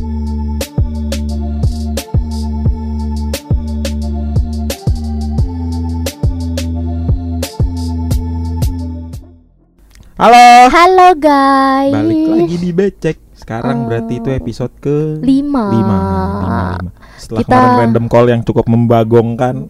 Halo. Halo guys. Balik lagi di becek. Sekarang berarti itu episode ke Lima. lima. Lima, lima. Setelah Kita- kemarin random call yang cukup membagongkan.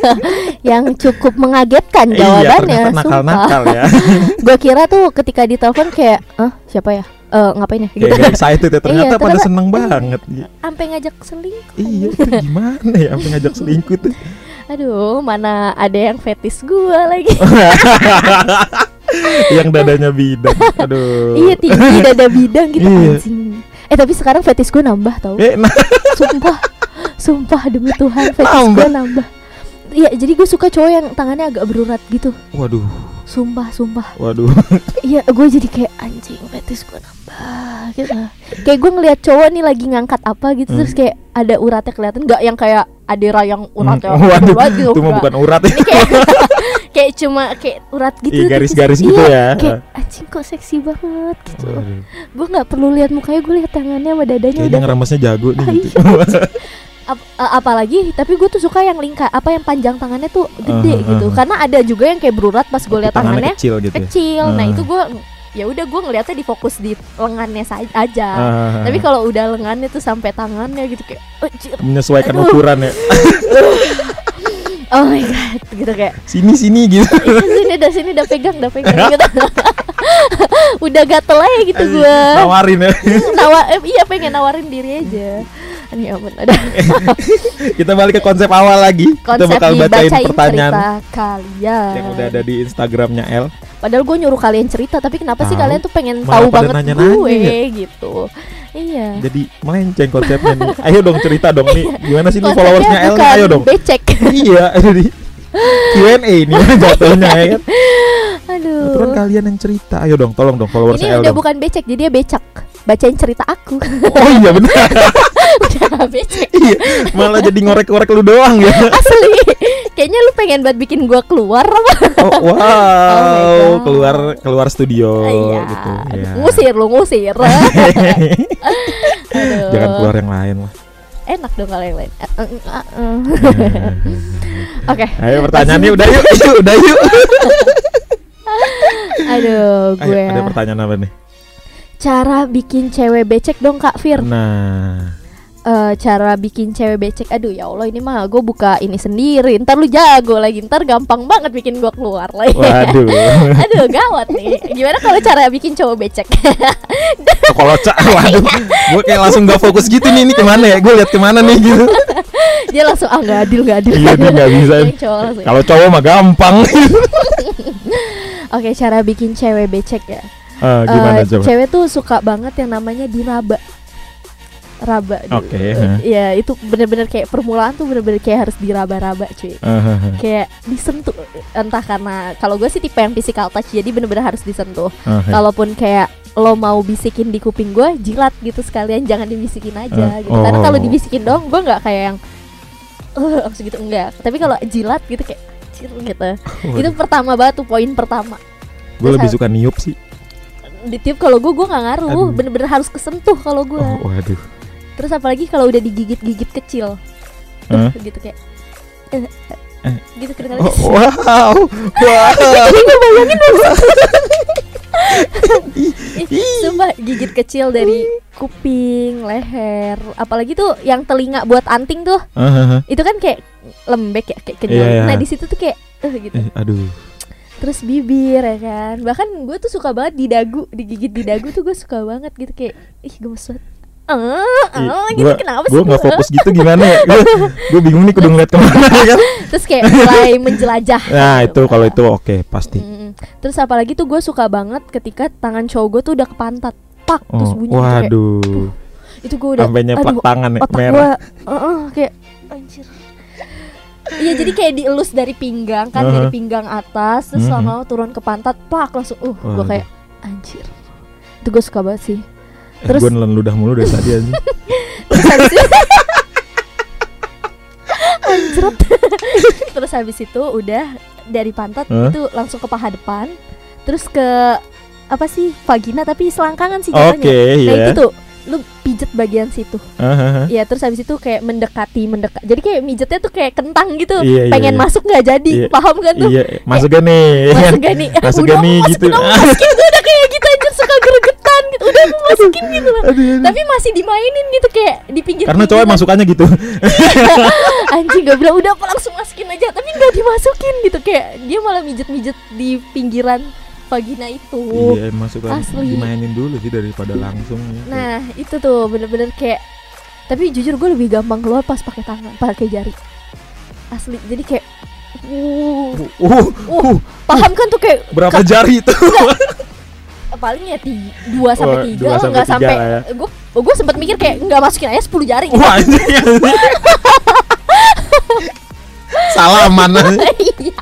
Yang cukup mengagetkan iya, jawabannya. ternyata nakal-nakal ya. Gue kira tuh ketika ditelepon kayak, ah siapa ya? Eh ngapain ya? Gitu. Kayak excited ya. Ternyata Iya, pada ternyata- seneng banget. Sampai ngajak selingkuh. iya, itu gimana ya sampai ngajak selingkuh tuh. Aduh, mana ada yang fetis gue lagi. yang dadanya bidang. Aduh. iya tinggi dada bidang gitu Iya. anjing. Eh tapi sekarang fetis gue nambah tau. Eh, nah, Sumpah. Sumpah demi Tuhan fetis Nambah. gue nambah. Iya, jadi gue suka cowok yang tangannya agak berurat gitu. waduh, Sumpah, sumpah. waduh. Iya, gue jadi kayak anjing fetis gue nambah gitu. Kayak gue ngeliat cowok nih lagi ngangkat apa gitu Hmm. terus kayak ada uratnya kelihatan nggak yang kayak adera yang uratnya Hmm, waduh, gitu. itu mah bukan urat ya. Ini kayak kayak cuma kayak urat gitu. Iya, garis-garis iya, gitu ya. Kayak anjing kok seksi banget gitu. Gue nggak perlu lihat mukanya, gue lihat tangannya sama dadanya Kayaknya udah jago nih gitu. Ap- eh, apalagi tapi gue tuh suka yang lingkar apa yang panjang tangannya tuh gede Uh-huh, gitu uh-huh. karena ada juga yang kayak berurat pas gue lihat tangannya, kecil gitu. ya. kecil nah Uh. itu gue ya udah gue ngeliatnya di fokus di lengannya saja aja Ah. tapi kalau udah lengannya tuh sampai tangannya gitu kayak "Anjir, menyesuaikan Aduh. ukuran ya. oh my god gitu kayak Sini sini gitu. "Ih, sini udah sini udah pegang udah pegang gitu udah gatel aja gitu gue Nawarin ya. nawa eh, iya pengen nawarin diri aja ini ampun ada Kita balik ke konsep awal lagi. konsep Kita bakal bacain dibacain pertanyaan kalian yang udah ada di Instagramnya L. Padahal gue nyuruh kalian cerita, tapi kenapa sih Tahu. kalian tuh pengen Malah tahu banget nanya-nanya gue ya. gitu? Iya. Jadi melenceng konsepnya nih. Ayo dong cerita dong nih. Gimana sih nih followersnya L? Ayo dong. Becek. iya, jadi Q&A ini jatuhnya ya kan. Aduh. Kalian yang cerita. Ayo dong, tolong dong Ini followersnya L udah dong. bukan becek, jadi dia becak. Bacain cerita aku. Oh iya benar. udah becek. iya, malah jadi ngorek-ngorek lu doang ya. Asli. Kayaknya lu pengen banget bikin gua keluar apa? Oh, wow, God. keluar keluar studio Iya. gitu. Ya. Ngusir lu, ngusir. Aduh. Jangan keluar yang lain lah. Enak dong kalau yang lain. Eh, eh, eh, eh. Oke. Ayo pertanyaannya udah yuk, yuk, udah yuk. Aduh, Ayo, gue. ada pertanyaan apa nih? Cara bikin cewek becek dong Kak Fir. Nah, Eh, cara bikin cewek becek aduh ya Allah ini mah gue buka ini sendiri ntar lu jago lagi ntar gampang banget bikin gue keluar lagi waduh. aduh gawat nih gimana kalau cara bikin cowok becek Kalau cak, waduh, gue kayak langsung gak fokus gitu nih, ini ke mana ya? Gue lihat ke mana nih gitu. dia langsung ah nggak adil nggak adil Iya, dia nggak bisa. Kalau cowok mah gampang. oke cara bikin cewek becek ya Ah, gimana coba? cewek tuh suka banget yang namanya diraba raba dulu. Oke, Eh, hah. ya itu bener-bener kayak permulaan tuh bener-bener kayak harus diraba-raba cuy Ah, kayak disentuh entah karena kalau gue sih tipe yang physical touch jadi bener-bener harus disentuh ah. kalaupun kayak lo mau bisikin di kuping gue jilat gitu sekalian jangan dibisikin aja Eh, gitu karena oh. kalau dibisikin dong gue nggak kayak yang eh langsung gitu enggak tapi kalau jilat gitu kayak gitu itu pertama banget tuh poin pertama Gue lebih suka niup sih. di tiup kalau gue gue nggak ngaruh bener-bener harus kesentuh kalau gue Oh, waduh. Terus apalagi kalau udah digigit-gigit kecil Hah? gitu kayak eh, Eh. gitu kedengaran Oh, wow, wow. Jadi Ih, Sumpah gigit kecil dari kuping, leher, apalagi tuh yang telinga buat anting tuh, itu kan kayak lembek ya, kayak kenyal. Iya, iya. Nah di situ tuh kayak, eh gitu. Eh, aduh. Terus bibir ya kan, bahkan gue tuh suka banget di dagu, digigit di dagu tuh gue suka banget gitu kayak, ih gemes banget. Ah, ah, gitu gua, kenapa sih? Gue nggak gua? fokus gitu gimana ya? Gue bingung nih kudu ngeliat ke mana ya kan? Terus kayak mulai menjelajah. Nah itu kalau itu oke pasti. Mm-mm. Terus apalagi tuh gue suka banget ketika tangan cowok gue tuh udah ke pantat, pak, terus Oh, bunyi gitu kayak, waduh, itu gue udah sampai nyeplak tangan ya merah. gua uh, kayak anjir Iya jadi kayak dielus dari pinggang kan dari Uh-huh. pinggang atas terus Mhm. sama turun ke pantat plak langsung uh Waduh. kayak anjir itu gue suka banget sih Eh, terus- gue nelen ludah mulu dari tadi anjing. terus habis itu anjret terus habis itu udah dari pantat Huh? itu langsung ke paha depan terus ke apa sih vagina tapi selangkangan sih Oke, jatuhnya nah iya. itu tuh lu pijet bagian situ. Iya, terus habis itu kayak mendekati, mendekat. Jadi kayak mijetnya tuh kayak kentang gitu. Iya, iya, Pengen iya. masuk nggak jadi, Iya. paham kan tuh? Iya, masuk gak nih? Masuk gak nih? Masuk gak nih gitu. gue udah kayak gitu aja suka gregetan gitu. Udah mau masukin gitu loh. Aduh, aduh. Tapi masih dimainin gitu kayak di pinggir. Karena cowok masukannya gitu. Anjing gak bilang udah apa langsung masukin aja tapi nggak dimasukin gitu kayak dia malah mijet-mijet di pinggiran vagina itu. Iya, masukan Asli. dimainin dulu sih daripada langsung. ya. Nah itu tuh bener-bener kayak tapi jujur gue lebih gampang keluar pas pakai tangan, pakai jari. Asli jadi kayak uh, Uh, uh, paham kan tuh kayak berapa jari itu? paling ya dua sampai Oh, tiga dua lah, sampai nggak tiga sampai lah ya. gue gue sempat mikir kayak nggak masukin aja 10 jari gitu. Wah, anjing. Salaman. Iya.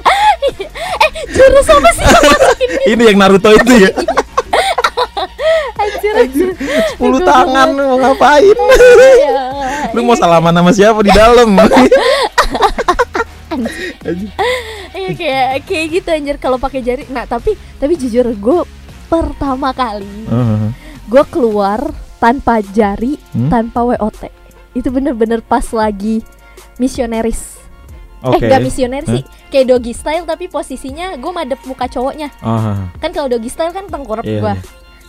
eh jurus apa sih yang masukin Ini yang Naruto itu ya. anjir anjir 10 tangan mau ngapain? Iya. Lu mau salaman sama siapa di dalam? Iya kayak kayak gitu anjir kalau pakai jari. Nah, tapi tapi jujur gue pertama kali Heeh. gue keluar tanpa jari, Hmm? tanpa WOT. Itu bener-bener pas lagi misioneris. Oke. Eh, gak misioneris Hah? sih. Kayak doggy style tapi posisinya gue madep muka cowoknya. Ah, Kan kalau doggy style kan tengkurap iya, gua.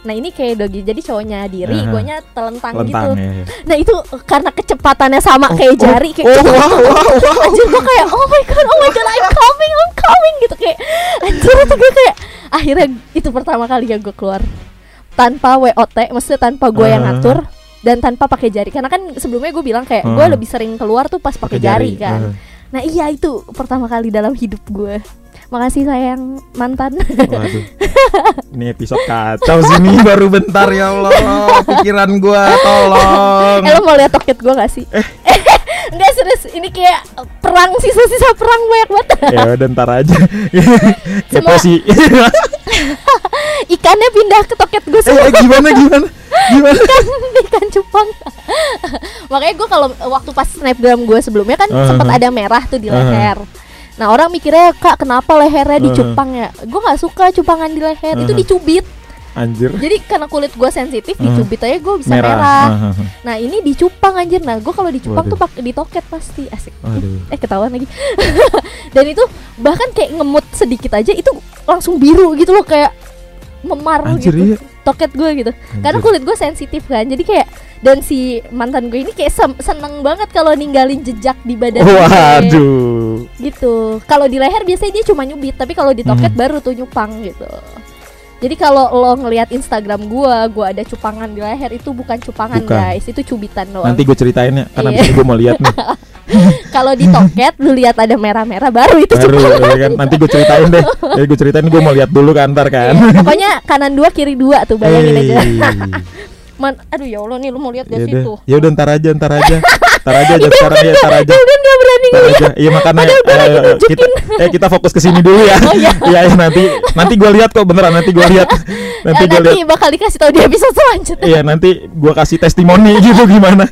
Nah, ini kayak doggy. Jadi cowoknya diri, Aha. guanya telentang, gitu. Lentang ya. ya. Nah, itu karena kecepatannya sama kayak jari kayak Oh, wow, wow, wow. anjir gue kayak oh my god oh my god I'm coming I'm coming gitu kayak anjir itu gue kayak akhirnya itu pertama kali ya gue keluar tanpa WOT maksudnya tanpa gue yang Ah. ngatur dan tanpa pakai jari karena kan sebelumnya gue bilang kayak gue Ah. lebih sering keluar tuh pas pakai jari, jari, kan ah. nah iya itu pertama kali dalam hidup gue makasih sayang mantan Waduh. Ini episode kacau sini baru bentar ya Allah. Pikiran gua tolong. eh lo mau lihat toket gue gak sih Eh. Enggak serius ini kayak perang sisa-sisa perang banyak banget ya udah ntar aja. Semua- sih. ikannya pindah ke toket gue semua eh, gimana gimana? Gimana? ikan ikan cupang makanya gue kalau waktu pas snapgram gue sebelumnya kan Uh-huh. sempat ada merah tuh di leher nah orang mikirnya kak kenapa lehernya dicupang ya gue nggak suka cupangan di leher itu dicubit Anjir. jadi karena kulit gue sensitif dicubit aja gue bisa Merah. merah, Ah, ah, ah. nah ini dicupang anjir nah gue kalau dicupang Waduh. tuh pakai di toket pasti asik Aduh. eh ketahuan lagi dan itu bahkan kayak ngemut sedikit aja itu langsung biru gitu loh kayak memar Anjir gitu iya. toket gue gitu karena Anjir. kulit gue sensitif kan jadi kayak dan si mantan gue ini kayak seneng banget kalau ninggalin jejak di badan gue. Gitu kalau di leher biasanya dia cuma nyubit tapi kalau di toket Mhm. baru tuh nyupang gitu jadi kalau lo ngelihat Instagram gue gue ada cupangan di leher itu bukan cupangan Bukan. guys itu cubitan doang Nanti gue ceritain ya, karena Iya. gue mau lihat nih. kalau di toket lu lihat ada merah-merah baru itu Baru cupangan ya kan, nanti gue ceritain deh. Jadi gue ceritain gue mau lihat dulu kan ntar kan. Iya, pokoknya kanan dua kiri dua tuh bayangin aja Hey. Man, aduh ya Allah nih lu mau lihat Ya gak sih udah, tuh ya udah ntar aja, ntar aja, ntar aja, aja sekarang ya, ntar aja. Udah gak berani ngeliat. Iya makanya gua eh, nunjukin. kita eh kita fokus ke sini dulu ya. Oh, iya. Iya iya, nanti nanti gue lihat kok beneran nanti gue lihat. Nanti Eh, gue lihat. nanti bakal dikasih tahu di episode selanjutnya Iya nanti gue kasih testimoni gitu gimana.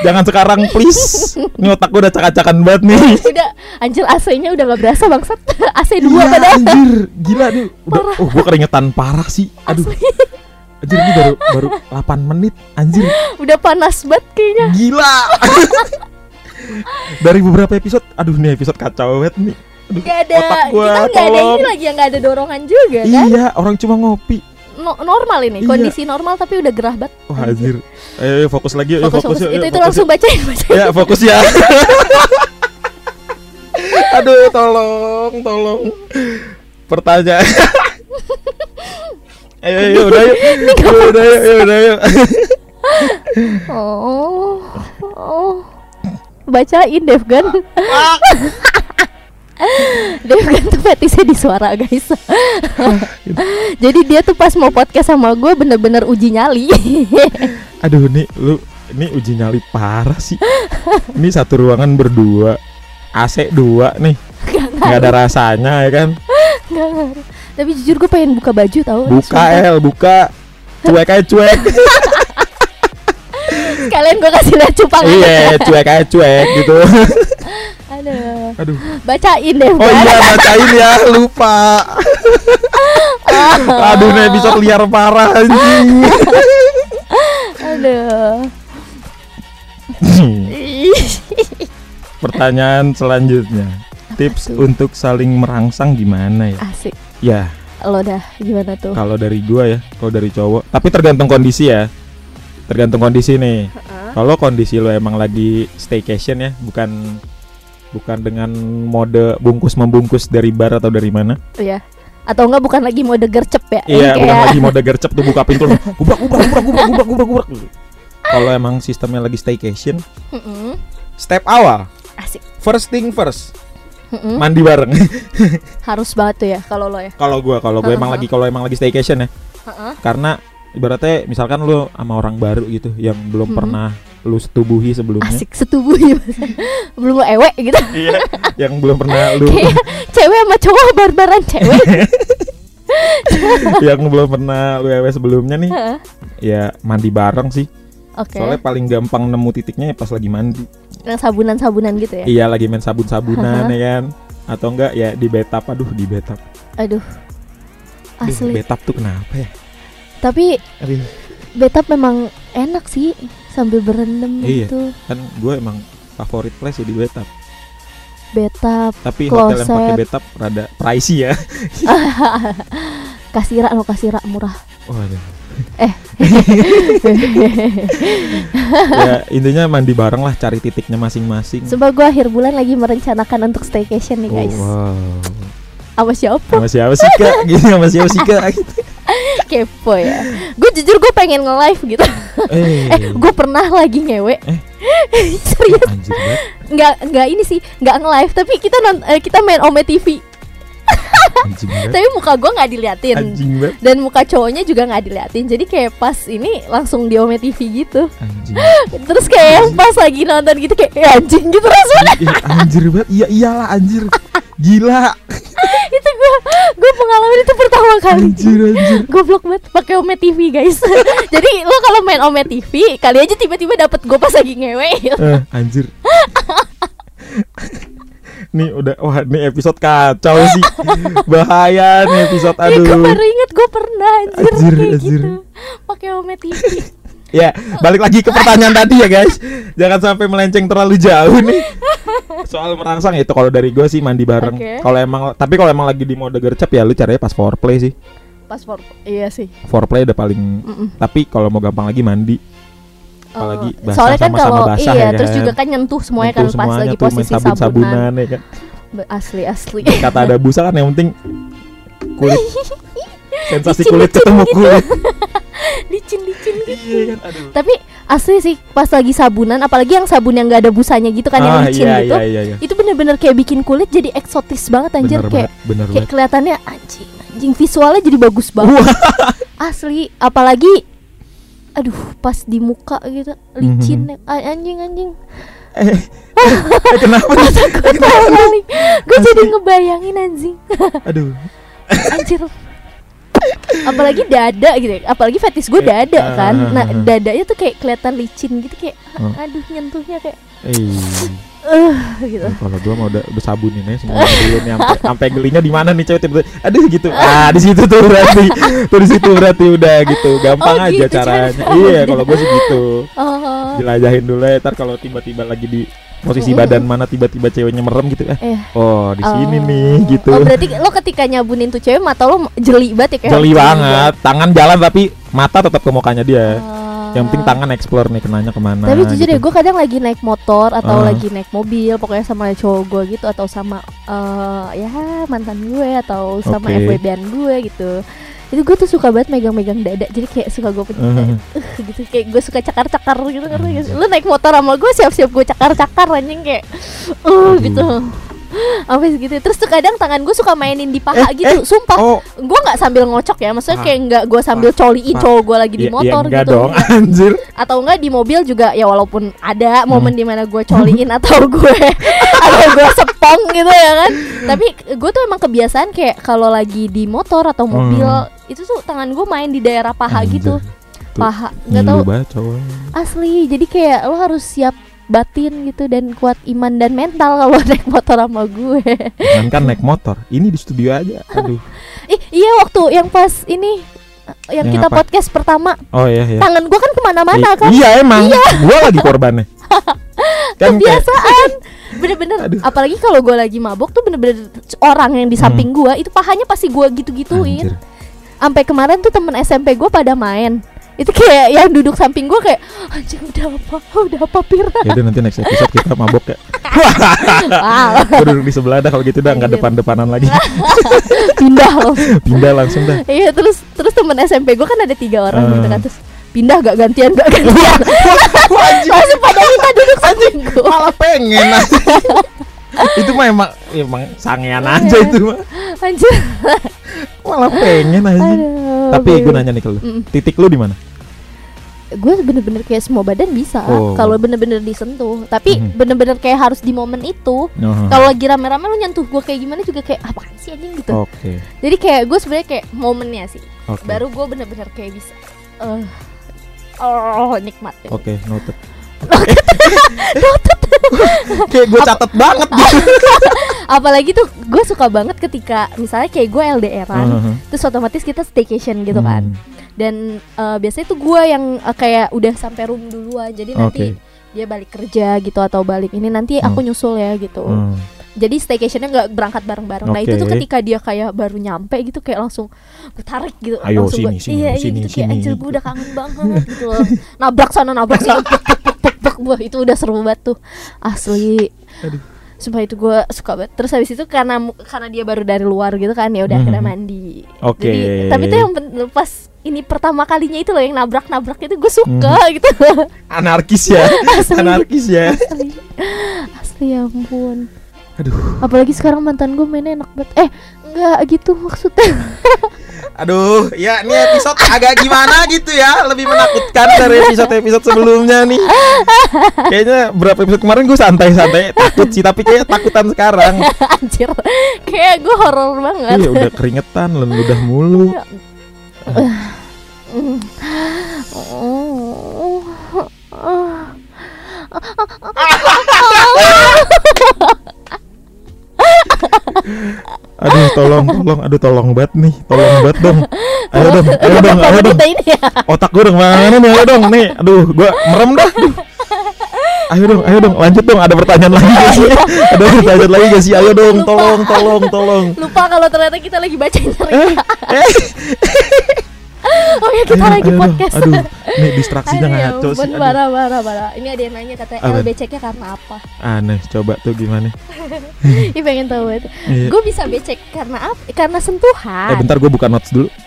Jangan sekarang please. Ini otak gue udah cakak-cakan banget nih. udah anjir AC-nya udah gak berasa bangsat AC 2 Iya padahal anjir, gila nih. Udah, Parah. oh gue keringetan parah sih. Aduh. Anjir ini baru baru 8 menit. Anjir, udah panas banget kayaknya gila. Dari beberapa episode, aduh nih episode kacau banget nih. Aduh, Gak ada otak gua, kita gak ada ini lagi yang gak ada dorongan juga kan Iya, orang cuma ngopi. No- normal ini Iya. kondisi normal tapi udah gerah banget Wah anjir. Ayo, ayo fokus lagi, ayo fokus, fokus, fokus. yuk, itu yuk, itu fokus langsung yuk. bacain bacain Ya fokus ya. Aduh, tolong, tolong. Pertanyaan. ayo, ayo, udah yuk. Yuk, udah yuk, yuk, udah yuk. oh oh bacain Devgan Devgan tuh fetisnya di suara guys Jadi dia tuh pas mau podcast sama gue bener-bener uji nyali Aduh, nih lu ini uji nyali parah sih. Ini satu ruangan berdua. AC dua nih. Nggak ada rasanya ya kan. Nggak ngaruh. Tapi jujur gue pengen buka baju tau Buka El, buka. Cuek aja cuek. Sekalian gue kasih lihat cupang iya, cuek aja cuek gitu. Aduh Aduh. Bacain deh Oh iya bacain ya lupa. Aduh nih episode liar parah anjing. Aduh Pertanyaan selanjutnya. Tips tuh? untuk saling merangsang gimana ya? Asik. Ya, Lo dah gimana tuh? kalau dari gua ya, kalau dari cowok, tapi tergantung kondisi ya. Tergantung kondisi nih. Heeh. Kalau kondisi lo emang lagi staycation ya, bukan bukan dengan mode bungkus membungkus dari bar atau dari mana? Iya. Atau enggak bukan lagi mode gercep ya? Iya, Yang bukan kayak- lagi mode gercep tuh buka pintu gubrak gubrak gubrak gubrak gubrak gubrak gubrak. Kalau emang sistemnya lagi staycation, Mm-mm. step awal, Asik. first thing first, Mm-mm. mandi bareng. Harus banget tuh ya kalau lo ya. kalau gua kalau gua emang lagi kalau emang lagi staycation ya, karena ibaratnya misalkan lu sama orang baru gitu yang belum Mhm. pernah lu setubuhi sebelumnya. Asik setubuh ya. Belum lo ewe gitu. Iya, yang belum pernah lu cewek sama cowok barbaran cewek. yang belum pernah lu ewe sebelumnya nih, ya mandi bareng sih. Oke. Soalnya paling gampang nemu titiknya ya pas lagi mandi. Yang sabunan-sabunan gitu ya. Iya, lagi main sabun-sabunan ya kan. Atau enggak ya di betap, aduh di betap. Aduh. Aduh, Asli. betap tuh kenapa ya? Tapi Aduh, betap memang enak sih sambil berendam Iya. gitu. kan gue emang favorit place ya di betap. Betap, Tapi hotel yang pakai Kloset. betap rada pricey ya. kasira lo kasira murah. Waduh. Eh. ya intinya mandi bareng lah cari titiknya masing-masing. Coba gue akhir bulan lagi merencanakan untuk staycation nih guys. Oh, wow. Sama siapa? Sama siapa sih kak? Gini sama siapa sih kak? Kepo ya. Gue jujur gue pengen nge-live gitu. Eh, eh, gue pernah lagi ngewe. Eh. Serius? Nggak nggak ini sih, nggak nge-live tapi kita non- eh, kita main Ome TV. Anjing. Tapi muka gue nggak diliatin. Anjing banget. Dan muka cowoknya juga nggak diliatin. Jadi kayak pas ini langsung di Ome TV gitu. Anjing. Terus kayak yang pas lagi nonton gitu kayak "Eh, anjing gitu rasanya. Anjir banget. Iya iyalah anjir. Gila. itu gue gue pengalaman itu pertama kali. Anjir anjir. Goblok banget pakai Ome TV guys. Jadi lo kalau main Ome TV kali aja tiba-tiba dapet gue pas lagi ngewe. Eh, anjir. Nih udah wah ini episode kacau sih. Bahaya nih episode Iya gue aduh. baru inget gue pernah anjir, Anjir, kayak anjir. gitu pakai Ome TV. Ya, balik lagi ke pertanyaan tadi ya guys. Jangan sampai melenceng terlalu jauh nih. Soal merangsang itu kalau dari gue sih mandi bareng. Oke. Kalau emang tapi kalau emang lagi di mode gercep ya lu caranya pas foreplay sih. Paspor. Iya sih. Foreplay udah paling Mm-mm. tapi kalau mau gampang lagi mandi. Apalagi Oh, basah soalnya kan kalau basah iya ya terus kan. juga kan nyentuh semuanya Nyentuh kan pas lagi posisi sabunan. sabun-sabunan ya kan. Asli asli. Kata ada busa kan yang penting kulit sensasi Licin, kulit licin ketemu gitu. kulit. licin licin gitu. Iya kan aduh. Tapi asli sih pas lagi sabunan apalagi yang sabun yang nggak ada busanya gitu kan yang Ah, licin iya, gitu. Iya iya iya. Itu bener-bener kayak bikin kulit jadi eksotis banget anjir Bener kayak bener kayak banget. kelihatannya anjing anjing visualnya jadi bagus banget. Asli apalagi aduh pas di muka gitu licin A- anjing anjing. Eh, eh, kenapa? Nih? kali gue jadi ngebayangin anjing. Aduh. anjir apalagi dada gitu apalagi fetis gue Kayak, dada kan ah, nah ah, ah. dadanya tuh kayak kelihatan licin gitu kayak Oh. aduh nyentuhnya kayak Eh, eh gitu kalau gua mau udah udah sabunin aja semua dulu nih sampai sampai gelinya di mana nih cewek tiba aduh gitu. Ah, di situ tuh berarti. Tuh di situ berarti udah gitu. Gampang Oh, aja gitu caranya. cara Iya, sabunin. kalau gua sih gitu. oh Jelajahin dulu ya, ntar kalau tiba-tiba lagi di posisi badan mana tiba-tiba ceweknya merem gitu eh. eh Oh, di sini oh. nih gitu. oh berarti lo ketika nyabunin tuh cewek mata lo jeli banget ya kayak Jeli banget, tangan jalan tapi mata tetap ke mukanya dia. Oh. Yang penting tangan explore nih kenanya ke mana. Tapi jujur gitu. ya gue kadang lagi naik motor atau Ah. lagi naik mobil pokoknya sama cowok gue gitu atau sama eh, ya mantan gue atau sama Oke. FWB-an gue gitu. Itu gue tuh suka banget megang-megang dada jadi kayak suka gue pencet Uh. uh, gitu kayak gue suka cakar-cakar gitu ngerti gak sih? Lu naik motor sama gue siap-siap gue cakar-cakar anjing kayak uh Aduh. gitu. Apa gitu. Terus tuh kadang tangan gue suka mainin di paha Eh, gitu. Sumpah. Oh, Gue nggak sambil ngocok ya. Maksudnya Ah. kayak nggak gue sambil coliin Ah. cowok gue lagi di ya, motor ya gitu. dong, anjir. atau enggak di mobil juga ya walaupun ada Hmm. momen di mana gue coliin atau gue atau gue sepong gitu ya kan tapi gue tuh emang kebiasaan kayak kalau lagi di motor atau mobil itu tuh tangan gue main di daerah paha Hmm. Anjir. gitu paha nggak tahu asli jadi kayak lo harus siap batin gitu dan kuat iman dan mental kalau naik motor sama gue Jangan kan naik motor. Ini di studio aja. Aduh. iya waktu yang pas ini yang Yang kita apa? podcast pertama Oh iya iya. tangan gue kan ke mana-mana I- kan Iya emang. Gua lagi korbannya. kan kebiasaan. Bener-bener. Apalagi kalau gue lagi mabok tuh bener-bener orang yang di samping gue itu pahanya pasti gue gitu-gituin. Sampai kemarin tuh temen SMP gue pada main. Itu kayak yang duduk samping gue kayak anjing udah apa? Udah apa Pir? Ya nanti next episode kita mabok ya. Wow. Duduk di sebelah dah kalau gitu dah nggak Anjir. depan-depanan lagi. Pindah loh pindah langsung dah. Iya terus terus temen SMP gue kan ada tiga orang Ah. gitu kan terus pindah gak gantian gak gantian. Langsung pada minta duduk samping gue malah pengen. Itu mah emang emang sangean aja Iya. itu mah. Anjir malah pengen aja. Aduh, tapi gue nanya nih ke lu. Mm. titik lu di mana? Gue bener-bener kayak semua badan bisa Oh. kalau bener-bener disentuh. Tapi Mhm. bener-bener kayak harus di momen itu. Oh, kalau lagi rame-rame lu nyentuh gue kayak gimana juga kayak apaan sih anjing? gitu. Oke. Jadi kayak gue sebenarnya kayak momennya sih. Oke. Baru gue bener-bener kayak bisa eh oh nikmat ya. oke noted. Kayak gue catet banget. Gitu apalagi tuh gue suka banget ketika misalnya kayak gue LDRan Heeh. terus otomatis kita staycation gitu kan. Hmm, dan eh, biasanya tuh gue yang eh, kayak udah sampai room duluan. Jadi nanti Oke. dia balik kerja gitu atau balik ini nanti aku nyusul ya gitu. Hmm. Jadi staycationnya nggak berangkat bareng-bareng nah itu tuh ketika dia kayak baru nyampe gitu kayak langsung gue tarik gitu Ayo, langsung sini, gua- sini, iya, iya sini, gitu kayak sini. anjir gue udah kangen banget gitu loh nabrak sana nabrak sini. Wah, itu udah seru banget tuh asli Aduh. Sumpah itu gue suka banget Terus habis itu karena karena dia baru dari luar gitu kan ya udah Mhm. akhirnya mandi. Oke. Jadi, tapi itu yang pas ini pertama kalinya itu loh yang nabrak-nabrak itu gue suka Mhm. gitu. anarkis ya Asli. anarkis ya Asli. Asli ya ampun. Aduh Apalagi sekarang mantan gue mainnya enak banget. Eh, enggak gitu maksudnya. aduh ya ini episode agak gimana gitu ya lebih menakutkan dari episode episode sebelumnya nih kayaknya berapa episode kemarin gue santai-santai takut sih tapi kayak takutan sekarang Anjir. Kayak gue horor banget. iya udah keringetan udah mulu aduh tolong tolong. Aduh tolong banget nih. Tolong banget dong. Ayo dong ayo dong ayo dong. ya. otak gue udah mana nih ayo dong. Nih aduh gue merem dah. Ayo dong ayo dong. Lanjut dong ada pertanyaan lagi gak sih? Ada pertanyaan lagi gak sih? Ayo dong tolong tolong tolong. Lupa kalau ternyata kita lagi baca cerita. Oh ya kita ayo, lagi ayo podcast. aduh nih distraksinya ya ngaco sih aduh. Parah, parah, parah. Ini ada yang nanya katanya Apa? LBC-nya karena apa? aneh coba tuh gimana Ih pengen tahu banget. Iya. Gue bisa becek karena apa? Karena sentuhan. eh bentar gue buka notes dulu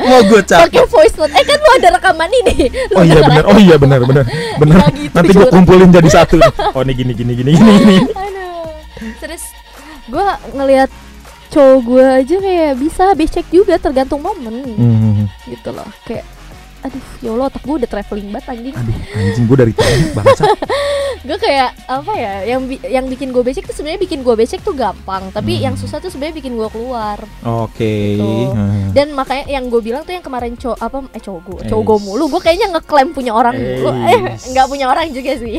mau gue Pakai voice note. Eh kan lu ada rekaman ini. Lu Oh iya benar. Oh iya benar benar. Benar. Gitu, Nanti gue kumpulin jadi satu. Oh ini gini gini gini gini gini. Aduh. Terus gue ngelihat cowok gue aja kayak bisa becek juga tergantung momen Hmm. gitu loh. Kayak aduh ya Allah otak gue udah traveling banget anjing Aduh anjing gue dari bangsa. gue kayak apa ya yang bi- yang bikin gue becek tuh sebenarnya bikin gue becek tuh gampang tapi Hmm. yang susah tuh sebenarnya bikin gue keluar Oke. Gitu. Hmm. dan makanya yang gue bilang tuh yang kemarin cowok apa eh cowok gue cowok gue mulu gue kayaknya ngeklaim punya orang mulu Eh. eh nggak punya orang juga sih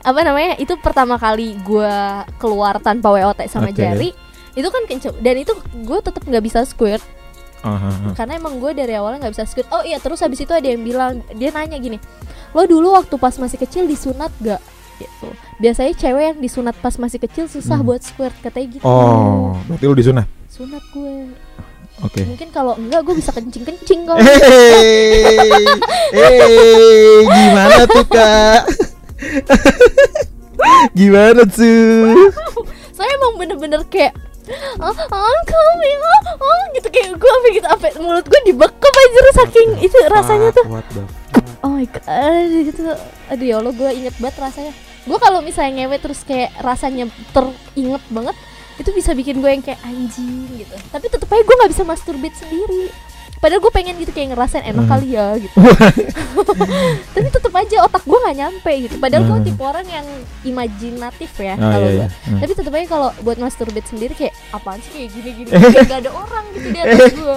apa namanya itu pertama kali gue keluar tanpa WOT sama Oke. jari itu kan kenceng dan itu gue tetap nggak bisa squirt ah. karena emang gue dari awalnya nggak bisa squirt oh iya terus habis itu ada yang bilang dia nanya gini lo dulu waktu pas masih kecil disunat gak gitu biasanya cewek yang disunat pas masih kecil susah Hmm. buat squirt katanya gitu Oh, berarti lu disunat. sunat gue Oke. mungkin kalau enggak gue bisa kencing kencing kalau Hei, hei, gimana tuh kak? gimana tuh? saya emang bener-bener kayak oh, oh coming oh, oh gitu. Kayak gue sampai gitu sampai mulut gue dibekep aja saking itu rasanya tuh. oh my god gitu. Aduh ya allah gue inget banget rasanya. Gue kalau misalnya ngewe terus kayak rasanya teringet banget itu bisa bikin gue yang kayak anjing gitu. Tapi tetep aja gue nggak bisa masturbate sendiri padahal gue pengen gitu kayak ngerasain enak Hmm. kali ya gitu tapi tetep aja otak gue nggak nyampe gitu padahal gue Hmm. tipe orang yang imajinatif ya Ah, kalau iya, iya. Hmm. tapi tetep aja kalau buat masturbate sendiri kayak apaan sih kayak gini gini kayak gak ada orang gitu di atas gue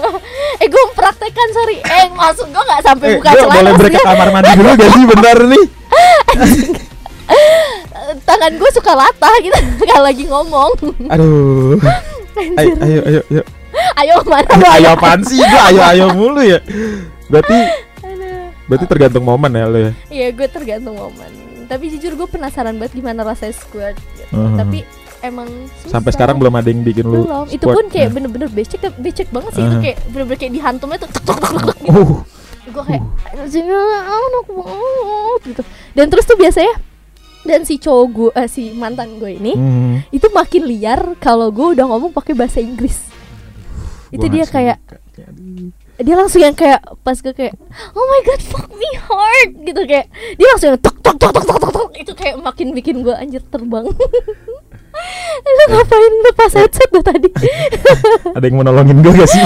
eh gue mempraktekkan sorry eh maksud gue nggak sampai Eh, buka celana boleh break ke kamar mandi dulu gak sih bentar nih? Eh, tangan gue suka latah gitu kalau lagi ngomong Aduh. Ayo, ayo, ayo, ayo. Ayo mana ayo apaan sih? Gua ayo, ayo mulu ya. Berarti, Aduh. Berarti tergantung momen ya lo ya. Iya gue tergantung momen Tapi jujur gue penasaran banget gimana rasanya squirt gitu. Tapi emang susah. Sampai sekarang belum ada yang bikin lu belum itu pun kayak Nah. bener-bener becek becek banget sih itu Uh-huh. kayak bener-bener kayak dihantumnya tuh tuk, tuk, tuk, tuk, gitu. Uh, gue kayak anak gitu dan terus tuh biasanya dan si cowok gue eh, si mantan gue ini hmm. itu makin liar kalau gue udah ngomong pakai bahasa Inggris itu dia kayak dia langsung yang kayak pas gue kayak oh my god fuck me hard gitu kayak dia langsung yang tok tok tok tok tok tok, itu kayak makin bikin gue anjir terbang lu ngapain lepas headset dah tadi Ada yang mau nolongin gue gak sih?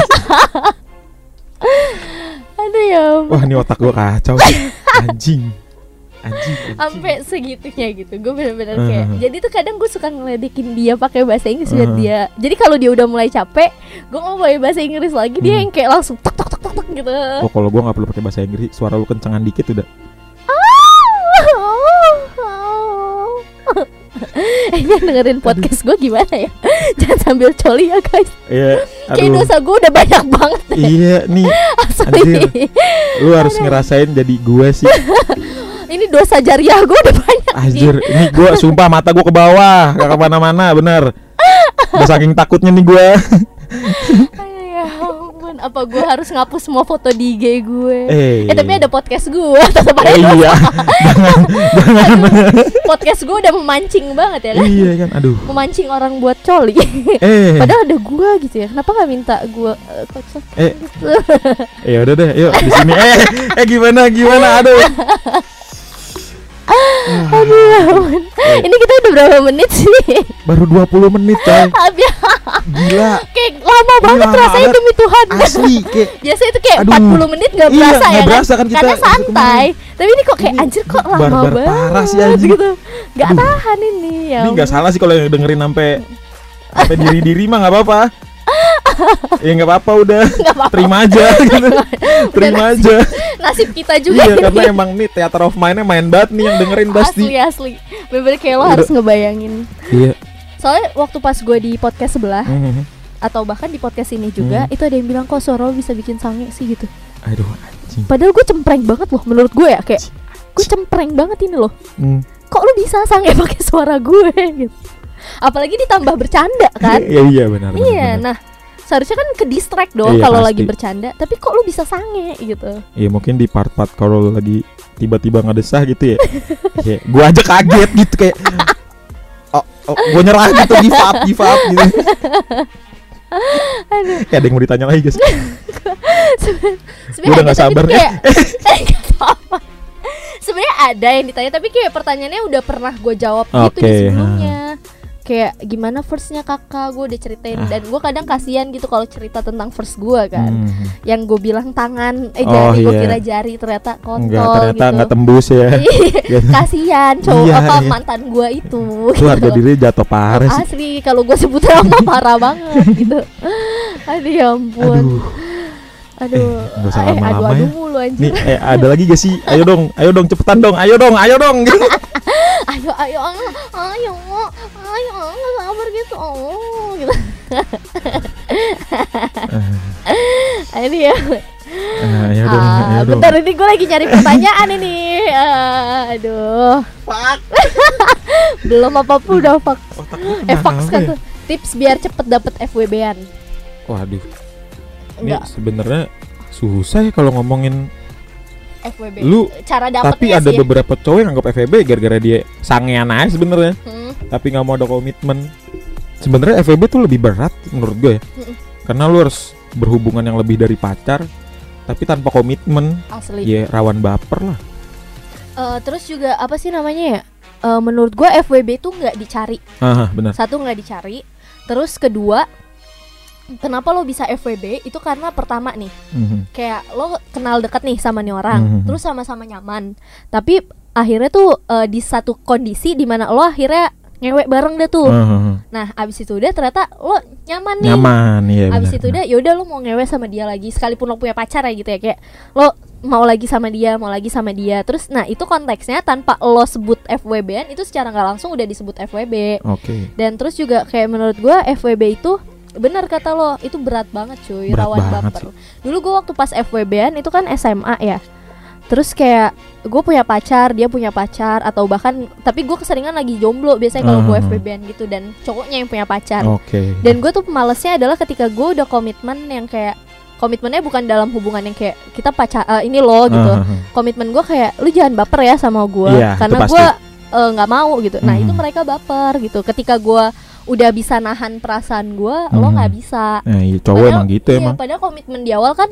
aduh ya. Wah ini otak gue kacau sih. Anjing Anjing, sampai segitunya gitu. Gue bener-bener kayak Uh-huh. jadi tuh kadang gue suka ngeledekin dia pakai bahasa Inggris biar Uh-huh. dia. Jadi kalau dia udah mulai capek gue ngomong pakai bahasa Inggris lagi. Dia Hmm. yang kayak langsung tok tok tok tok, tok gitu. Oh kalau gue gak perlu pakai bahasa Inggris Suara lu kencengan dikit udah. Eh dengerin podcast gue gimana ya? Jangan sambil coli ya guys. Iya Kayak dosa gue udah banyak banget. Deh Iya nih. Asli anjir. Lu harus ngerasain jadi gue sih Ini dosa jariah gue udah banyak Anjir Ini gue sumpah mata gue ke bawah. Gak ke mana-mana bener. Udah saking takutnya nih gue ya Apa gue harus ngapus semua foto di IG gue Eh, Eh tapi ada podcast gue Tetep Eh, aja iya. Jangan Jangan podcast gue udah memancing banget ya kan Iya kan? Aduh. Memancing orang buat coli. Eh. Padahal ada gue gitu ya. Kenapa gak minta gue uh, Eh. gitu Ya udah deh. Yuk di sini. Eh Eh gimana gimana? Aduh Aduh ya ampun. Ini kita udah berapa menit sih Baru 20 menit coy Gila kayak lama banget lama rasanya demi Tuhan Asli kayak Biasanya itu kayak Aduh. 40 menit gak Iya, berasa ya kan berasa kan kita Karena santai Tapi ini kok kayak Ini anjir kok lama barbar banget parah sih, anjing. gitu Gak Aduh. tahan ini ya Ini ampun. salah sih kalau yang dengerin sampai sampai diri diri mah nggak apa-apa. Ya nggak apa-apa udah. Nggak apa-apa. Terima aja gitu. Terima aja. Nasib kita juga iya ini. karena emang nih theater of mind-nya main banget nih yang dengerin pasti. Asli asli Bener-bener kayak lo Udah. harus ngebayangin Iya. Soalnya waktu pas gue di podcast sebelah Mhm. Atau bahkan di podcast ini juga Hmm. Itu ada yang bilang kok suara lo bisa bikin sange sih gitu Aduh anjing. Padahal gue cempreng banget loh menurut gue ya Kayak gue cempreng banget ini loh Hmm. Kok lu bisa sange pakai suara gue gitu Apalagi ditambah bercanda kan Iya iya benar. benar, Iya benar. nah seharusnya kan ke distract dong Iya, kalau lagi bercanda Tapi kok lu bisa sange gitu Iya mungkin di part-part kalau lagi tiba-tiba ngedesah gitu ya. Kayak gua aja kaget gitu kayak Oh, oh, gua nyerah gitu give up, give up gitu. Ya, ada yang mau ditanya lagi guys. Gua udah tapi sabar. kayak. Sebenarnya ada yang ditanya tapi kayak pertanyaannya udah pernah gue jawab gitu di sebelumnya kayak gimana firstnya kakak gue udah ceritain Ah. dan gue kadang kasihan gitu kalau cerita tentang first gue kan Hmm. yang gue bilang tangan eh Oh, jari gue iya. kira jari ternyata kontol Enggak ternyata gitu enggak tembus ya. Iya, kasihan cowok Iya, apa iya. mantan gue itu Itu harga diri jatuh parah sih. asli kalau gue sebut nama parah banget gitu aduh ya ampun Aduh. aduh Eh, nggak usah eh, aduh aduh ya. mulu anjir Nih, eh, ada lagi gak sih? Ayo dong, ayo dong cepetan dong, ayo dong, ayo dong. Gitu. Ayo ayo ayo ayo ayo nggak sabar gitu. Oh gitu. Ini ya Ah, ah, ayo dong. bentar ini gue lagi nyari pertanyaan ini. Ah, aduh. Belum apa apa udah fax Otak lu eh fax kan ya? tuh. Tips biar cepet dapet FWB-an Waduh, ini sebenarnya susah ya kalau ngomongin FWB Lu, cara dapetnya tapi ada sih beberapa cowok yang anggap FVB gara-gara dia sangean aja sebenarnya, Hmm, tapi nggak mau ada komitmen. Sebenarnya FVB tuh lebih berat menurut gue ya. Mm-mm. Karena lu harus berhubungan yang lebih dari pacar, tapi tanpa komitmen, asli ya rawan baper lah. Eh, terus juga apa sih namanya ya Eh, menurut gue FWB tuh nggak dicari Ah, benar. satu nggak dicari terus kedua kenapa lo bisa FWB itu karena pertama nih Mhm. kayak lo kenal dekat nih sama nih orang Mhm. terus sama-sama nyaman tapi akhirnya tuh eh, di satu kondisi di mana lo akhirnya ngewek bareng deh tuh Ah, nah abis itu udah ternyata lo nyaman nih nyaman ya. abis itu udah yaudah lo mau ngewe sama dia lagi sekalipun lo punya pacar ya gitu ya kayak lo mau lagi sama dia mau lagi sama dia terus nah itu konteksnya tanpa lo sebut FWB itu secara nggak langsung udah disebut FWB Oke. dan terus juga kayak menurut gua FWB itu benar kata lo itu berat banget cuy Berat rawan banget baper dulu gua waktu pas FWB-an itu kan SMA ya terus kayak gue punya pacar dia punya pacar atau bahkan tapi gue keseringan lagi jomblo biasanya kalau gue. FBB-an gitu dan cowoknya yang punya pacar Oke. dan gue tuh malesnya adalah ketika gue udah komitmen yang kayak komitmennya bukan dalam hubungan yang kayak kita pacar eh, ini loh gitu ah. komitmen gue kayak lu jangan baper ya sama gue itu karena gue eh, nggak mau gitu nah itu Mhm. mereka baper gitu ketika gue udah bisa nahan perasaan gue lo Mhm. nggak bisa Nah, iya, cowok Padahal- emang gitu iya, emang. padahal komitmen di awal kan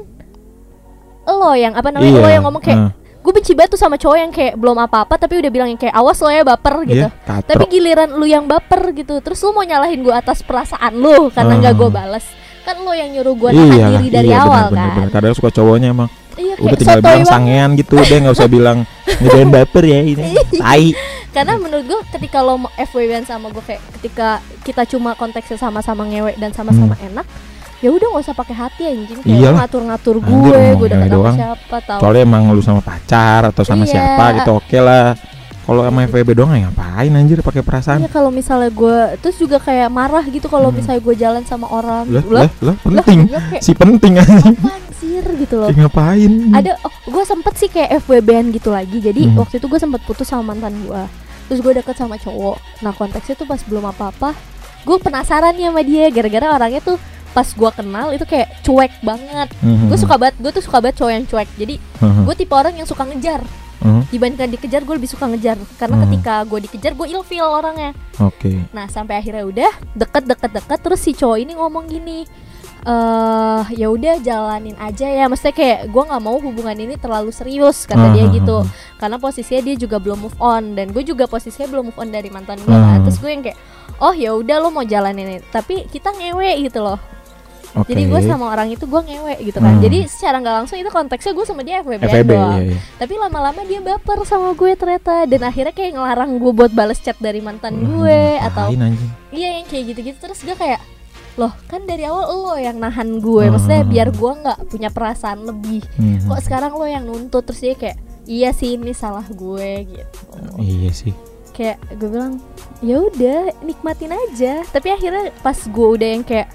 lo yang apa namanya Iya. lo yang ngomong kayak ah, gue benci banget tuh sama cowok yang kayak belum apa-apa tapi udah bilang yang kayak awas lo ya baper gitu Iya, katro. tapi giliran lu yang baper gitu terus lu mau nyalahin gue atas perasaan lu karena nggak Ah. gue balas kan lo yang nyuruh gue nahan Iya, diri dari iya, awal bener, bener, kan bener. Kadang suka cowoknya emang iya udah tinggal bilang sangean gitu deh nggak usah bilang ngejain baper ya ini. Tai. Karena menurut gue ketika lo mau FWB sama gue kayak ketika kita cuma konteksnya sama-sama ngewe dan sama-sama enak ya udah nggak usah pakai hati anjing. Kayak Hmm. Iyalah. lo ngatur-ngatur gue gue ngewe sama doang. siapa tahu soalnya emang lu sama pacar atau sama Iya. siapa gitu oke lah. Kalau sama FVB doang ya ngapain anjir pakai perasaan. Iya kalau misalnya gue terus juga kayak marah gitu kalau Hmm. misalnya gue jalan sama orang. Lah lah lah penting. lah, kayak si penting anjing sih gitu loh. Kayak ngapain? Ada oh gue sempet sih kayak FWB-an gitu lagi. Jadi Hmm. waktu itu gue sempet putus sama mantan gue terus gue deket sama cowok. Nah konteksnya tuh pas belum apa-apa gue penasaran nih sama dia. Gara-gara orangnya tuh pas gue kenal itu kayak cuek banget. Mhm. gue suka banget gue tuh suka banget cowok yang cuek. Jadi Mhm. gue tipe orang yang suka ngejar. Mhm. dibandingkan dikejar gue lebih suka ngejar. Karena Hmm. ketika gue dikejar gue ilfeel orangnya. Oke. Nah sampai akhirnya udah deket deket deket. Terus si cowok ini ngomong gini eh ya udah jalanin aja ya. Maksudnya kayak gue nggak mau hubungan ini terlalu serius kata dia Ah, gitu. ah, karena posisinya dia juga belum move on dan gue juga posisinya belum move on dari mantan gue kan. Terus gue yang kayak oh ya udah lo mau jalanin ini. Tapi kita ngewe gitu loh. Oke jadi gue sama orang itu gue ngewe gitu kan. Hmm. jadi secara nggak langsung itu konteksnya gue sama dia FWB FVB doang. iya, iya. tapi lama-lama dia baper sama gue ternyata. Dan akhirnya kayak ngelarang gue buat bales chat dari mantan gue atau Iya yang kayak gitu-gitu. Terus gue kayak loh kan dari awal lo yang nahan gue. Hmm. maksudnya biar gue nggak punya perasaan lebih. Mhm. kok sekarang lo yang nuntut? Terus dia kayak iya sih ini salah gue gitu. Iya sih. Kayak gue bilang ya udah nikmatin aja. Tapi akhirnya pas gue udah yang kayak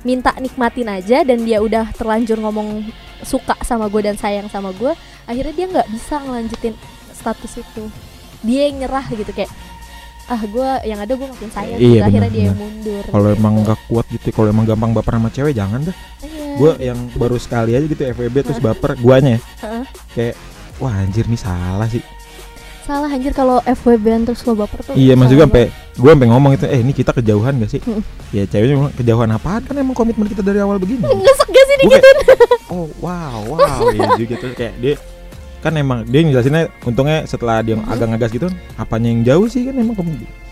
minta nikmatin aja dan dia udah terlanjur ngomong suka sama gue dan sayang sama gue akhirnya dia nggak bisa ngelanjutin status itu. Dia yang nyerah gitu kayak ah gue yang ada gue makin sayang Iya, gitu. akhirnya dia yang mundur kalau gitu. emang nggak kuat gitu kalau emang gampang baper sama cewek jangan dah. Iya. gue yang baru sekali aja gitu FVB terus baper guanya. Ya kayak wah anjir nih salah sih. Salah anjir kalau FWB terus lo baper tuh iya maksud gue sampai gue sampai ngomong itu eh ini kita kejauhan gak sih? Mm. ya ceweknya bilang kejauhan apaan? Kan emang komitmen kita dari awal begini. Ngesek gak sih dikit oh wow wow. Iya juga tuh kayak dia kan emang dia ngejelasinnya untungnya setelah dia Mhm. agak ngegas gitu apanya yang jauh sih kan emang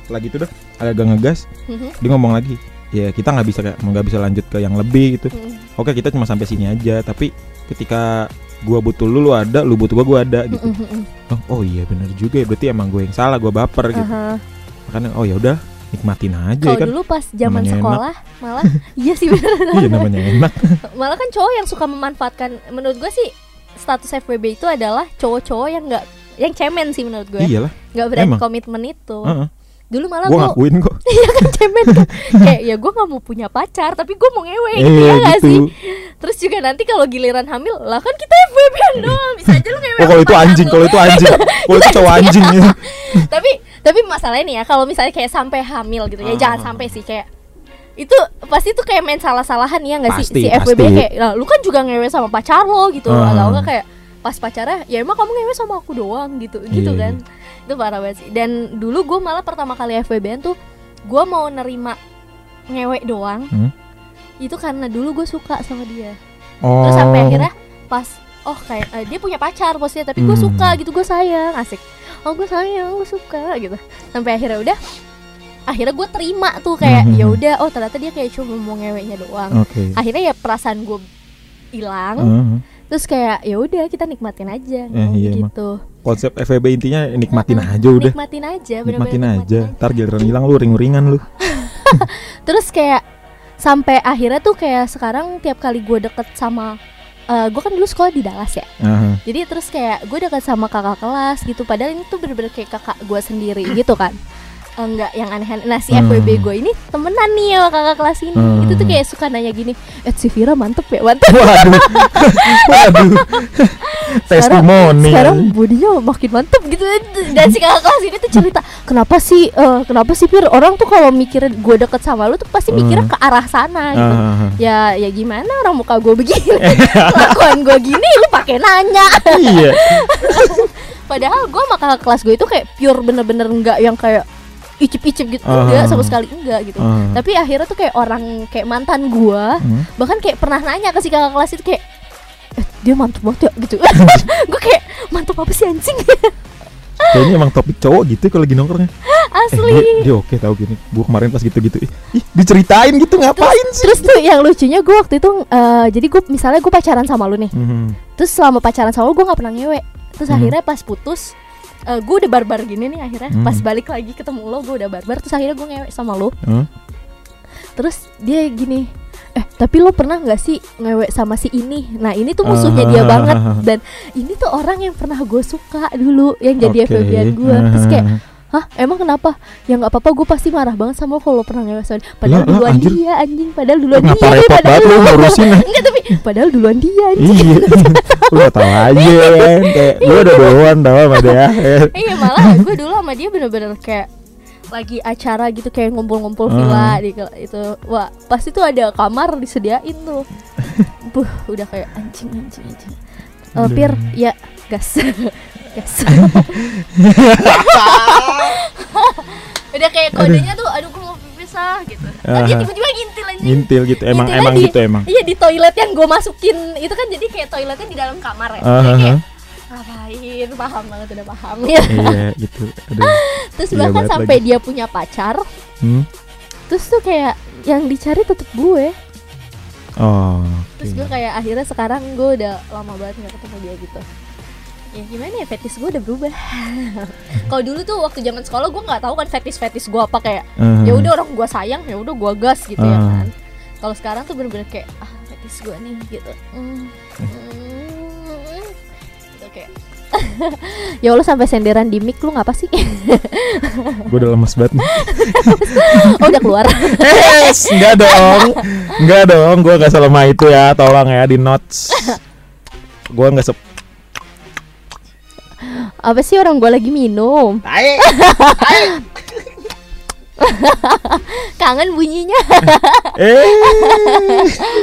setelah gitu dah agak ngegas Mhm. dia ngomong lagi ya kita nggak bisa kayak nggak bisa lanjut ke yang lebih gitu Mhm. oke kita cuma sampai sini aja tapi ketika gua butuh lu lu ada lu butuh gua gua ada gitu mhm. oh, oh iya benar juga ya berarti emang gue yang salah gua baper gitu Aha. makanya oh ya udah nikmatin aja ya kan dulu pas zaman sekolah malah iya sih bener iya namanya enak malah kan cowok yang suka memanfaatkan menurut gue sih status FWB itu adalah cowok-cowok yang nggak yang cemen sih menurut gue. Iyalah. Nggak berani Emang. komitmen itu. Heeh. dulu malah gue ngakuin kok. Kan cemen kan. Kayak ya gue nggak mau punya pacar tapi gue mau ngewe. Gitu iya ya nggak sih? Gitu terus juga nanti kalau giliran hamil lah kan kita FWB doang. Bisa aja lu ngewe oh kalau itu anjing kalau itu anjing. Kalau itu cowok anjing ya. Tapi tapi masalahnya nih ya kalau misalnya kayak sampai hamil gitu ya Ah. jangan sampai sih kayak itu pasti tuh kayak main salah-salahan ya nggak sih? Si FWB pasti. kayak "Lah, lu kan juga ngewe sama pacar lo gitu. Ah. atau enggak kayak pas pacarnya ya emang kamu ngewe sama aku doang gitu gitu Iya, kan. itu parah banget sih. Dan dulu gue malah pertama kali FWB tuh gue mau nerima ngewe doang. Hmm. itu karena dulu gue suka sama dia. Oh terus sampai akhirnya pas oh kayak eh, dia punya pacar posnya tapi gue Hmm. suka gitu gue sayang asik. Oh gue sayang gue suka gitu. Sampai akhirnya udah akhirnya gue terima tuh kayak Hmm. ya udah oh ternyata dia kayak cuma mau ngeweknya doang. Oke. Akhirnya ya perasaan gue hilang. Heeh. terus kayak ya udah kita nikmatin aja Eh, iya, gitu. konsep FVB intinya nikmatin Heeh, aja udah. Nikmatin aja bener-bener nikmatin aja. nikmatin ntar giliran hilang lu ring-ringan lu. Terus kayak sampai akhirnya tuh kayak sekarang tiap kali gue deket sama eh gue kan dulu sekolah di Dallas ya. Aha. jadi terus kayak gue deket sama kakak kelas gitu. Padahal ini tuh bener-bener kayak kakak gue sendiri gitu kan enggak yang aneh-aneh nah si Hmm. FWB gue ini temenan nih sama kakak kelas ini Hmm. itu tuh kayak suka nanya gini eh si Vira mantep ya mantep Waduh. Waduh. Testimoni. sekarang bodinya makin mantep gitu dan si kakak kelas ini tuh cerita kenapa sih eh, kenapa sih Fir orang tuh kalau mikir gue deket sama lu tuh pasti mikirnya Hmm. ke arah sana gitu Ah, ya ya gimana orang muka gue begini kelakuan gue gini lu pakai nanya iya. padahal gue sama kakak kelas gue itu kayak pure bener-bener enggak yang kayak icip-icip gitu Ah. enggak sama sekali enggak gitu Ah. tapi akhirnya tuh kayak orang kayak mantan gue Hmm. bahkan kayak pernah nanya ke si kakak kelas itu kayak eh, dia mantep banget ya gitu gue kayak mantep apa sih anjing Kayaknya emang topik cowok gitu kalau lagi nongkrongnya. Eh, asli dia, dia oke tahu gini. Gua kemarin pas gitu-gitu. Ih, ih, diceritain gitu ngapain sih? terus tuh yang lucunya gue waktu itu eh, jadi gue misalnya gue pacaran sama lu nih Mhm. terus selama pacaran sama lu gue nggak pernah ngewe terus Mhm. akhirnya pas putus eh, gue udah barbar gini nih akhirnya Mhm. pas balik lagi ketemu lo gue udah barbar terus akhirnya gue ngewe sama lo Hah? terus dia gini eh tapi lo pernah nggak sih ngewe sama si ini nah ini tuh musuhnya dia Ah. banget dan ini tuh orang yang pernah gue suka dulu yang jadi Oke. FWB-an gue terus kayak Ah. hah emang kenapa ya nggak apa-apa gue pasti marah banget sama lo kalau pernah ngewe sama dia padahal lah, duluan anjir. dia anjing padahal duluan Ngapa dia repot padahal banget lu ngurusin ya? enggak tapi padahal duluan dia anjing Iya, lu gak tau aja kan Kayak gue udah duluan tau sama dia. Iya malah gue dulu sama dia bener-bener kayak lagi acara gitu kayak ngumpul-ngumpul Ah. villa di itu. Wah pasti tuh ada kamar disediain tuh. Buh udah kayak anjing anjing anjing. Eh, Pir ya gas. Gas. Udah kayak kodenya tuh aduh gue mau pisah gitu. Nah, dia tiba-tiba ngintil anjing. Ngintil gitu, emang Ngintilnya emang di- gitu emang. Iya di toilet yang gue masukin itu kan jadi kayak toiletnya di dalam kamar ya. Jadi ah, kayak ngapain? Paham banget udah paham. Ya Iya gitu. Aduh. terus Iya bahkan sampai lagi. dia punya pacar. Hmm? terus tuh kayak yang dicari tetep gue. Oh terus gue kayak akhirnya sekarang gue udah lama banget nggak ketemu dia gitu ya gimana ya fetis gue udah berubah kalau dulu tuh waktu zaman sekolah gue nggak tahu kan fetis fetis gue apa kayak Ah. ya udah orang gue sayang ya udah gue gas gitu ya Ah. kan kalau sekarang tuh bener-bener kayak ah fetis gue nih gitu Mm. Mm. gitu kayak ya Allah sampai senderan di mic lu ngapa sih Gue udah lemes banget nih oh udah keluar Yes, enggak dong Enggak dong, gue gak selemah itu ya Tolong ya di notes Gue gak sep apa sih orang gue lagi minum? Tai kangen bunyinya. Eh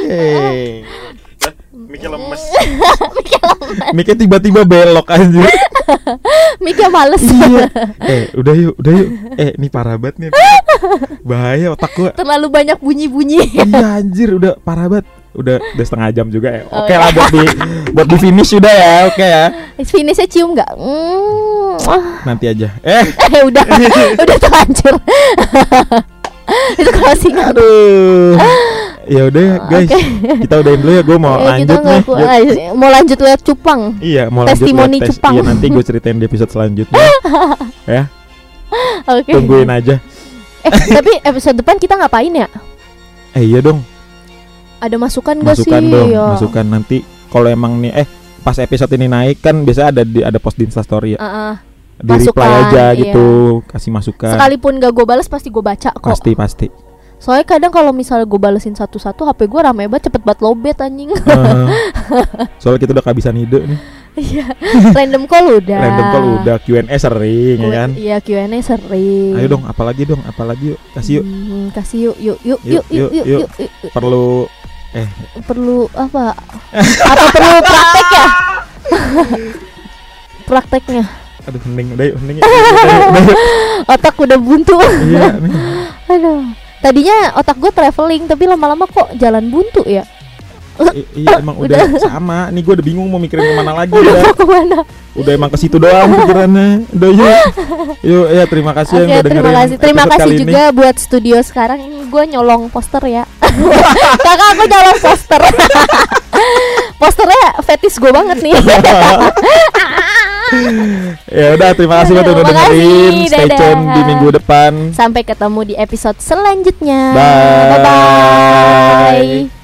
Eh. Miknya lemes. Miknya tiba-tiba belok aja miknya males. Iya. Eh udah yuk, udah yuk. Eh ini parah banget nih. Bahaya otak gue terlalu banyak bunyi-bunyi. Iya anjir udah parah banget Udah udah setengah jam juga ya. Oh, Oke iya. lah buat di Buat di finish udah ya Oke ya. Finishnya cium nggak? Mm. Nanti aja. Eh. Eh udah. Udah terlanjur. Itu closing Aduh. Ya udah ya guys. Oke. Kita udahin dulu ya Gue mau Eh, lanjut nih. ah, mau lanjut lihat cupang? Iya mau lanjut Testimoni liat tes. Jepang. Iya nanti gue ceritain di episode selanjutnya. Ya. Oke. Tungguin aja. Eh tapi episode depan kita ngapain ya? Eh iya dong ada masukan gak sih Masukan dong Ya. Masukan nanti Kalau emang nih Eh pas episode ini naik kan biasa ada di ada post di instastory ya Ah, ah. di reply Masukan, aja iya. gitu kasih masukan sekalipun gak gue balas pasti gue baca kok pasti pasti soalnya kadang kalau misalnya gue balesin satu-satu HP gue rame banget cepet banget lobet anjing Eh, soalnya kita udah kehabisan ide nih Iya, random call udah. random call udah Q&A sering ya kan Iya Q&A sering. ayo dong apalagi dong apalagi yuk kasih yuk Hmm, kasih yuk yuk yuk Yuk, yuk yuk yuk, yuk, yuk. yuk, yuk, yuk. Perlu Perlu apa? apa perlu praktek ya? Prakteknya. aduh hening udah yuk hening yuk. Udah yuk, udah yuk. Otak udah buntu. iya Aduh. Tadinya otak gue traveling tapi lama-lama kok jalan buntu ya. I- iya emang udah, sama nih gue udah bingung mau mikirin ke mana lagi Udah udah ke mana? udah emang ke situ doang pikirannya udah yuk yuk ya terima kasih Oke, yang udah terima dengerin kasih. Terima kasih kali ini. juga buat studio sekarang ini gue nyolong poster ya. Kakak aku nyolong poster. Posternya fetis gue banget nih. ya udah terima kasih buat udah dengerin stay dadah. tune di minggu depan Sampai ketemu di episode selanjutnya. Bye. Bye-bye.